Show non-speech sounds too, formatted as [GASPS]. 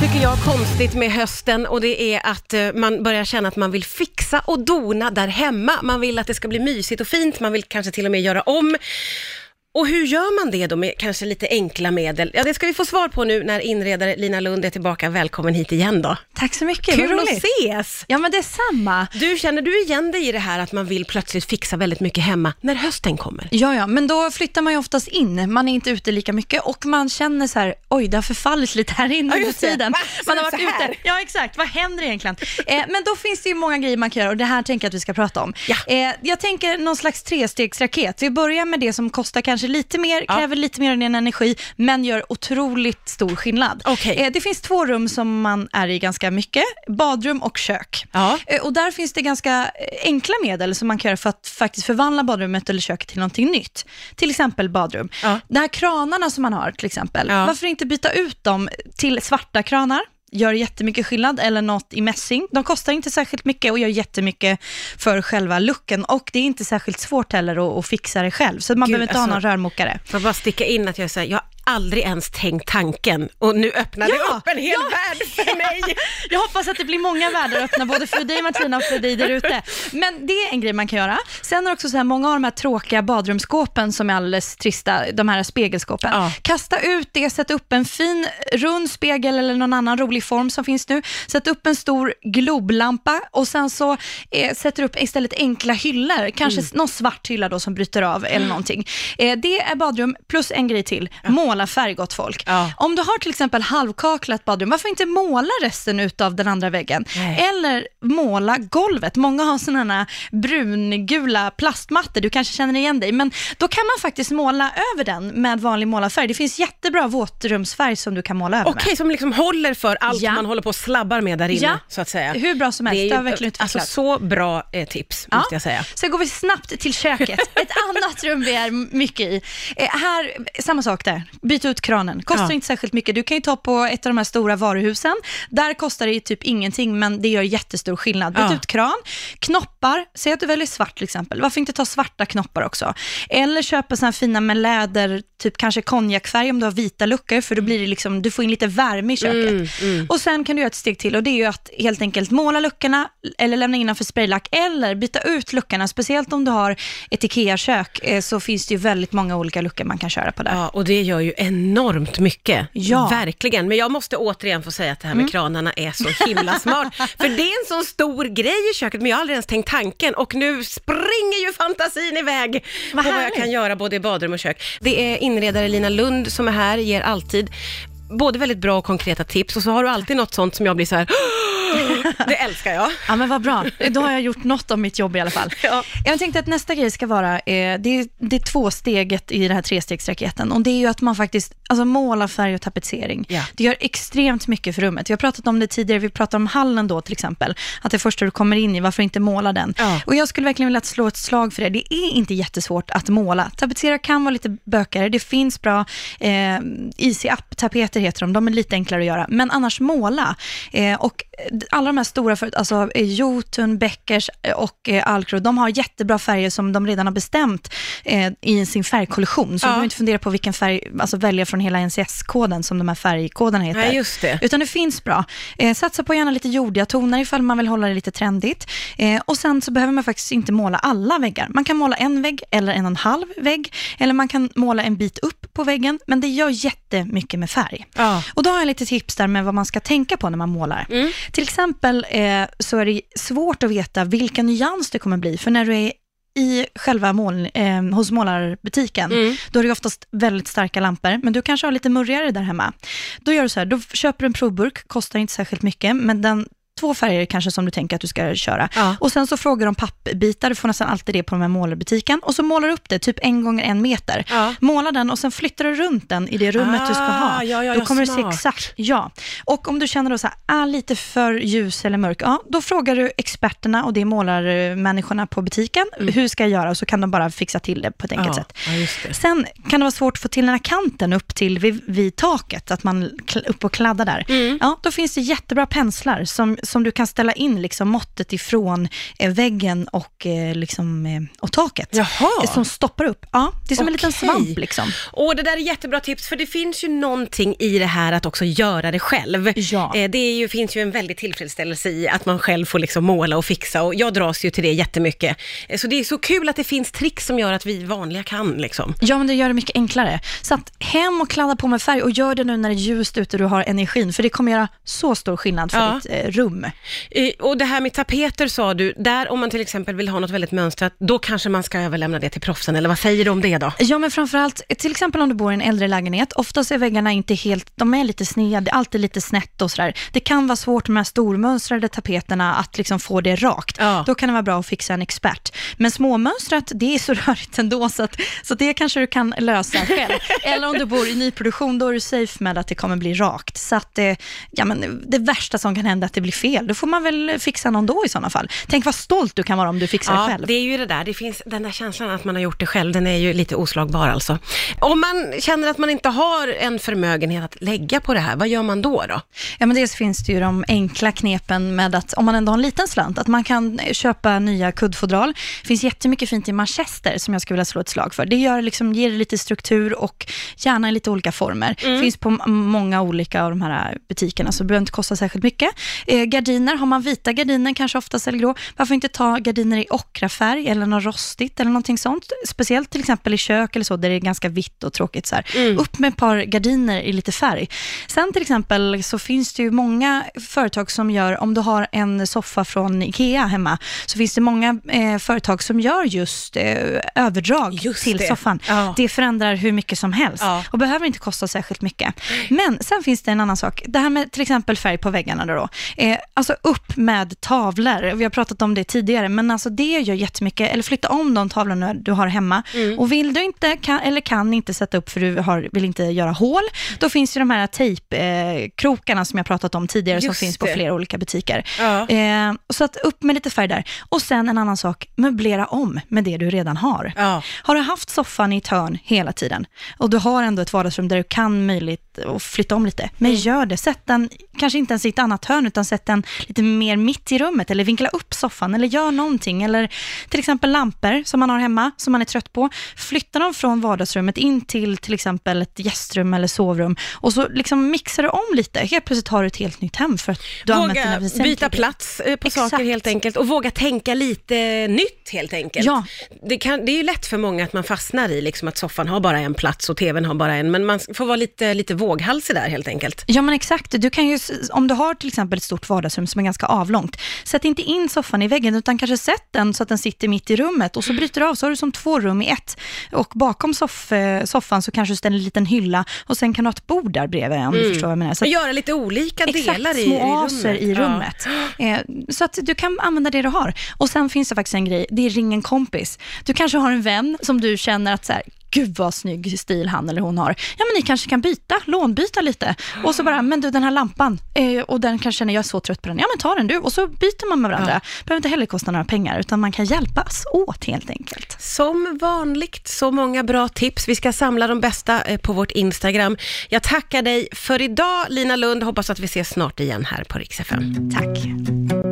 tycker jag konstigt med hösten och det är att eh, man börjar känna att man vill fixa och dona där hemma. Man vill att det ska bli mysigt och fint, man vill kanske till och med göra om. Och hur gör man det då med kanske lite enkla medel? Ja, det ska vi få svar på nu när inredare Lina Lund är tillbaka. Välkommen hit igen då. Tack så mycket, Kul vad att roligt. ses! Ja, men detsamma. Du, känner du igen dig i det här att man vill plötsligt fixa väldigt mycket hemma när hösten kommer? Ja, ja, men då flyttar man ju oftast in. Man är inte ute lika mycket och man känner så här, oj, det har förfallit lite här inne Ja, under tiden. Va? Man har varit ute. Ja, exakt. Vad händer egentligen? Eh, men då finns det ju många grejer man kan göra och det här tänker jag att vi ska prata om. Ja. Eh, jag tänker någon slags trestegsraket. Vi börjar med det som kostar kanske lite mer, Ja. kräver lite mer av din energi, men gör otroligt stor skillnad. Okej. Eh, det finns två rum som man är i ganska mycket, badrum och kök. Ja. Eh, Och där finns det ganska eh, enkla medel som man kan göra för att faktiskt förvandla badrummet eller köket till någonting nytt. Till exempel badrum. Ja. De här kranarna som man har till exempel, varför inte byta ut dem till svarta kranar? Gör jättemycket skillnad, eller något i mässing. De kostar inte särskilt mycket och gör jättemycket för själva looken. Och det är inte särskilt svårt heller att, att fixa det själv, så man Gud, behöver inte ha alltså- någon rörmokare. Får bara sticka in att jag säger, jag aldrig ens tänkt tanken och nu öppnar det Ja, upp en hel ja. värld för mig. [LAUGHS] Jag hoppas att det blir många världar öppna, både för dig Martina och för dig där ute. Men det är en grej man kan göra. Sen är det också så här, många av de här tråkiga badrumsskåpen som är alldeles trista, de här spegelskåpen. Ja. Kasta ut det, sätt upp en fin rund spegel eller någon annan rolig form som finns nu. Sätt upp en stor globlampa och sen så eh, sätter upp istället enkla hyllor, kanske någon svart hylla då som bryter av eller någonting. Eh, det är badrum plus en grej till, måla färg gott folk. Ja. Om du har till exempel halvkaklat badrum, varför inte måla resten utav den andra väggen? Nej. Eller måla golvet. Många har sådana brungula plastmattor, du kanske känner igen dig, men då kan man faktiskt måla över den med vanlig målarfärg. Det finns jättebra våtrumsfärg som du kan måla över Okej, som liksom håller för allt Ja. man håller på och slabbar med där inne, Ja. så att säga. med. Hur bra som helst, det, ju har verkligen alltså utvecklats. så bra eh, tips, Ja. måste jag säga. Sen går vi snabbt till köket. [LAUGHS] Ett annat rum vi är mycket i. Eh, här, samma sak där. Byt ut kranen. Kostar Ja. inte särskilt mycket. Du kan ju ta på ett av de här stora varuhusen. Där kostar det typ ingenting, men det gör jättestor skillnad. Byt Ja. ut kran. Knoppar, säg att du väljer svart till exempel. Varför inte ta svarta knoppar också? Eller köpa här fina med läder, typ kanske konjakfärg om du har vita luckor, för då blir det liksom, du får in lite värme i köket. Mm, Och sen kan du göra ett steg till och det är ju att helt enkelt måla luckorna eller lämna innanför spraylack eller byta ut luckorna. Speciellt om du har ett IKEA-kök eh, så finns det ju väldigt många olika luckor man kan köra på där. Ja, och det gör ju enormt mycket. Ja. Verkligen. Men jag måste återigen få säga att det här med Mm. kranarna är så himla smart. [LAUGHS] För det är en sån stor grej i köket, men jag har aldrig ens tänkt tanken. Och nu springer ju fantasin iväg Vad på vad jag härligt. kan göra både i badrum och kök. Det är inredare Lina Lund som är här, ger alltid både väldigt bra och konkreta tips och så har du alltid något sånt som jag blir så här, [GASPS] [LAUGHS] det älskar jag. Ja, men vad bra. Då har jag gjort något av mitt jobb i alla fall. Ja. Jag tänkte att nästa grej ska vara, eh, det, är, det är tvåsteget i den här trestegsraketen och det är ju att man faktiskt alltså målar färg och tapetsering. Ja. Det gör extremt mycket för rummet. Vi har pratat om det tidigare, vi pratade om hallen då till exempel, att det första du kommer in i, varför inte måla den? Ja. Och jag skulle verkligen vilja slå ett slag för det. Det är inte jättesvårt att måla. Tapetsera kan vara lite bökigare, det finns bra eh, Easy Up-tapeter heter de, de är lite enklare att göra, men annars måla. Eh, och alla de här stora, för, alltså eh, Jotun, Beckers eh, och eh, Alcro, de har jättebra färger som de redan har bestämt eh, i sin färgkollektion. Så Ja. du behöver inte fundera på vilken färg, alltså välja från hela NCS-koden som de här färgkoderna heter. Nej, just det. Utan det finns bra. Eh, satsa på gärna lite jordiga toner ifall man vill hålla det lite trendigt. Eh, och sen så behöver man faktiskt inte måla alla väggar. Man kan måla en vägg eller en och en halv vägg. Eller man kan måla en bit upp på väggen. Men det gör jättemycket med färg. Ja. Och då har jag lite tips där med vad man ska tänka på när man målar. Mm. Till exempel eh, så är det svårt att veta vilken nyans det kommer bli. För när du är i själva mål, eh, hos målarbutiken, Mm. då är det oftast väldigt starka lampor, men du kanske har lite murrigare där hemma. Då gör du så här, då köper du en provburk, kostar inte särskilt mycket, men den två färger kanske som du tänker att du ska köra. Ja. Och sen så frågar de pappbitar, du får nästan alltid det på den här målarbutiken. Och så målar du upp det, typ en gånger en meter. Ja. Måla den och sen flyttar du runt den i det rummet du ska Ah, ha. ja, ja, då kommer du se smart. exakt, ja. Och om du känner då så här, ah, lite för ljus eller mörk, ja, då frågar du experterna och det är målarmänniskorna på butiken, hur ska jag göra? Och så kan de bara fixa till det på ett enkelt Mm. Sätt. Sen kan det vara svårt att få till den här kanten upp till vid, vid taket, att man upp och kladdar där. Mm. Ja, då finns det jättebra penslar som som du kan ställa in liksom måttet ifrån eh, väggen och, eh, liksom, eh, och taket. Jaha. Som stoppar upp. Ja, det är som en liten svamp liksom. Och det där är jättebra tips, för det finns ju någonting i det här att också göra det själv. Ja. Det är ju, finns ju en väldig tillfredsställelse i att man själv får liksom måla och fixa och jag dras ju till det jättemycket. Så det är så kul att det finns tricks som gör att vi vanliga kan liksom. Ja, men det gör det mycket enklare. Så att hem och kladda på med färg och gör det nu när det är ljust ute och du har energin, för det kommer göra så stor skillnad för Ja. ditt rum. Eh, Och det här med tapeter sa du, där om man till exempel vill ha något väldigt mönstrat, då kanske man ska överlämna det till proffsen, eller vad säger du om det då? Ja, men framförallt, till exempel om du bor i en äldre lägenhet, oftast är väggarna inte helt, de är lite sned, det är alltid lite snett och sådär. Det kan vara svårt med de här stormönstrade tapeterna att liksom få det rakt. Ja. Då kan det vara bra att fixa en expert. Men småmönstrat, det är så [LAUGHS] rörigt ändå, så, att, så det kanske du kan lösa själv. [LAUGHS] Eller om du bor i nyproduktion, då är du safe med att det kommer bli rakt. Så att, ja, men det värsta som kan hända är att det blir fel. Då får man väl fixa någon då i sådana fall. Tänk vad stolt du kan vara om du fixar det Ja, själv. det är ju det där, det finns den där känslan att man har gjort det själv, den är ju lite oslagbar alltså. Om man känner att man inte har en förmögenhet att lägga på det här, vad gör man då då? Ja, men dels finns det ju de enkla knepen med att om man ändå har en liten slant, att man kan köpa nya kuddfodral. Det finns jättemycket fint i manchester som jag skulle vilja slå ett slag för. Det gör liksom, ger det lite struktur och gärna i lite olika former. Finns på många olika av de här butikerna, så det behöver inte kosta särskilt mycket. Eh, gardiner, har man vita gardiner, kanske oftast eller grå, varför inte ta gardiner i ockrafärg eller något rostigt eller någonting sånt. Speciellt till exempel i kök eller så, där det är ganska vitt och tråkigt. Så här. Upp med ett par gardiner i lite färg. Sen till exempel så finns det ju många företag som gör, om du har en soffa från IKEA hemma, så finns det många eh, företag som gör just eh, överdrag Just till det. soffan. Ja. Det förändrar hur mycket som helst Ja. och behöver inte kosta särskilt mycket. Men sen finns det en annan sak. Det här med till exempel färg på väggarna då. Eh, alltså upp med tavlor. Vi har pratat om det tidigare, men alltså det gör jättemycket. Eller flytta om de tavlorna du har hemma. Mm. Och vill du inte kan, eller kan inte sätta upp för du har, vill inte göra hål, då finns ju de här tejpkrokarna eh, som jag pratat om tidigare som Just finns på det. flera olika butiker. Ja. Eh, så att upp med lite färg där. Och sen en annan sak, möblera om med det du redan har. Ja. Har du haft soffan i ett hörn hela tiden och du har ändå ett vardagsrum där du kan möjligt att flytta om lite, men Mm. gör det. Sätt den, kanske inte ens i ett annat hörn, utan sätt den lite mer mitt i rummet eller vinkla upp soffan eller gör någonting. Eller till exempel lampor som man har hemma, som man är trött på. Flytta dem från vardagsrummet in till till exempel ett gästrum eller sovrum och så liksom mixar du om lite. Helt plötsligt har du ett helt nytt hem för att du har använt dina Våga väsentliga byta plats eh, på Exakt. saker helt enkelt och våga tänka lite nytt helt enkelt. Ja. Det, kan, det är ju lätt för många att man fastnar i liksom att soffan har bara en plats och tvn har bara en, men man får vara lite, lite våghalsig där helt enkelt. Ja men exakt, du kan ju, om du har till exempel ett stort vardagsrum som är ganska avlångt, sätt inte in soffan i väggen utan kanske sätt den så att den sitter mitt i rummet och så bryter du av, så har du som två rum i ett. Och bakom soff, eh, soffan så kanske du ställer en liten hylla och sen kan du ha ett bord där bredvid om du förstår vad jag menar. Så Och att, göra lite olika Exakt, delar i, små i rummet. aser i Ja. rummet. Eh, så att du kan använda det du har. Och sen finns det faktiskt en grej, det är ring en kompis. Du kanske har en vän som du känner att så här, gud vad snygg stil han eller hon har. Ja men ni kanske kan byta, lånbyta lite. Och så bara, men du den här lampan, eh, och den kanske känner jag är så trött på den. Ja men ta den du. Och så byter man med varandra. Behöver inte heller kosta några pengar, utan man kan hjälpas åt helt enkelt. Som vanligt, så många bra tips. Vi ska samla de bästa eh, på vårt Instagram. Jag tackar dig för idag, Lina Lund. Hoppas att vi ses snart igen här på Rix FM. Tack.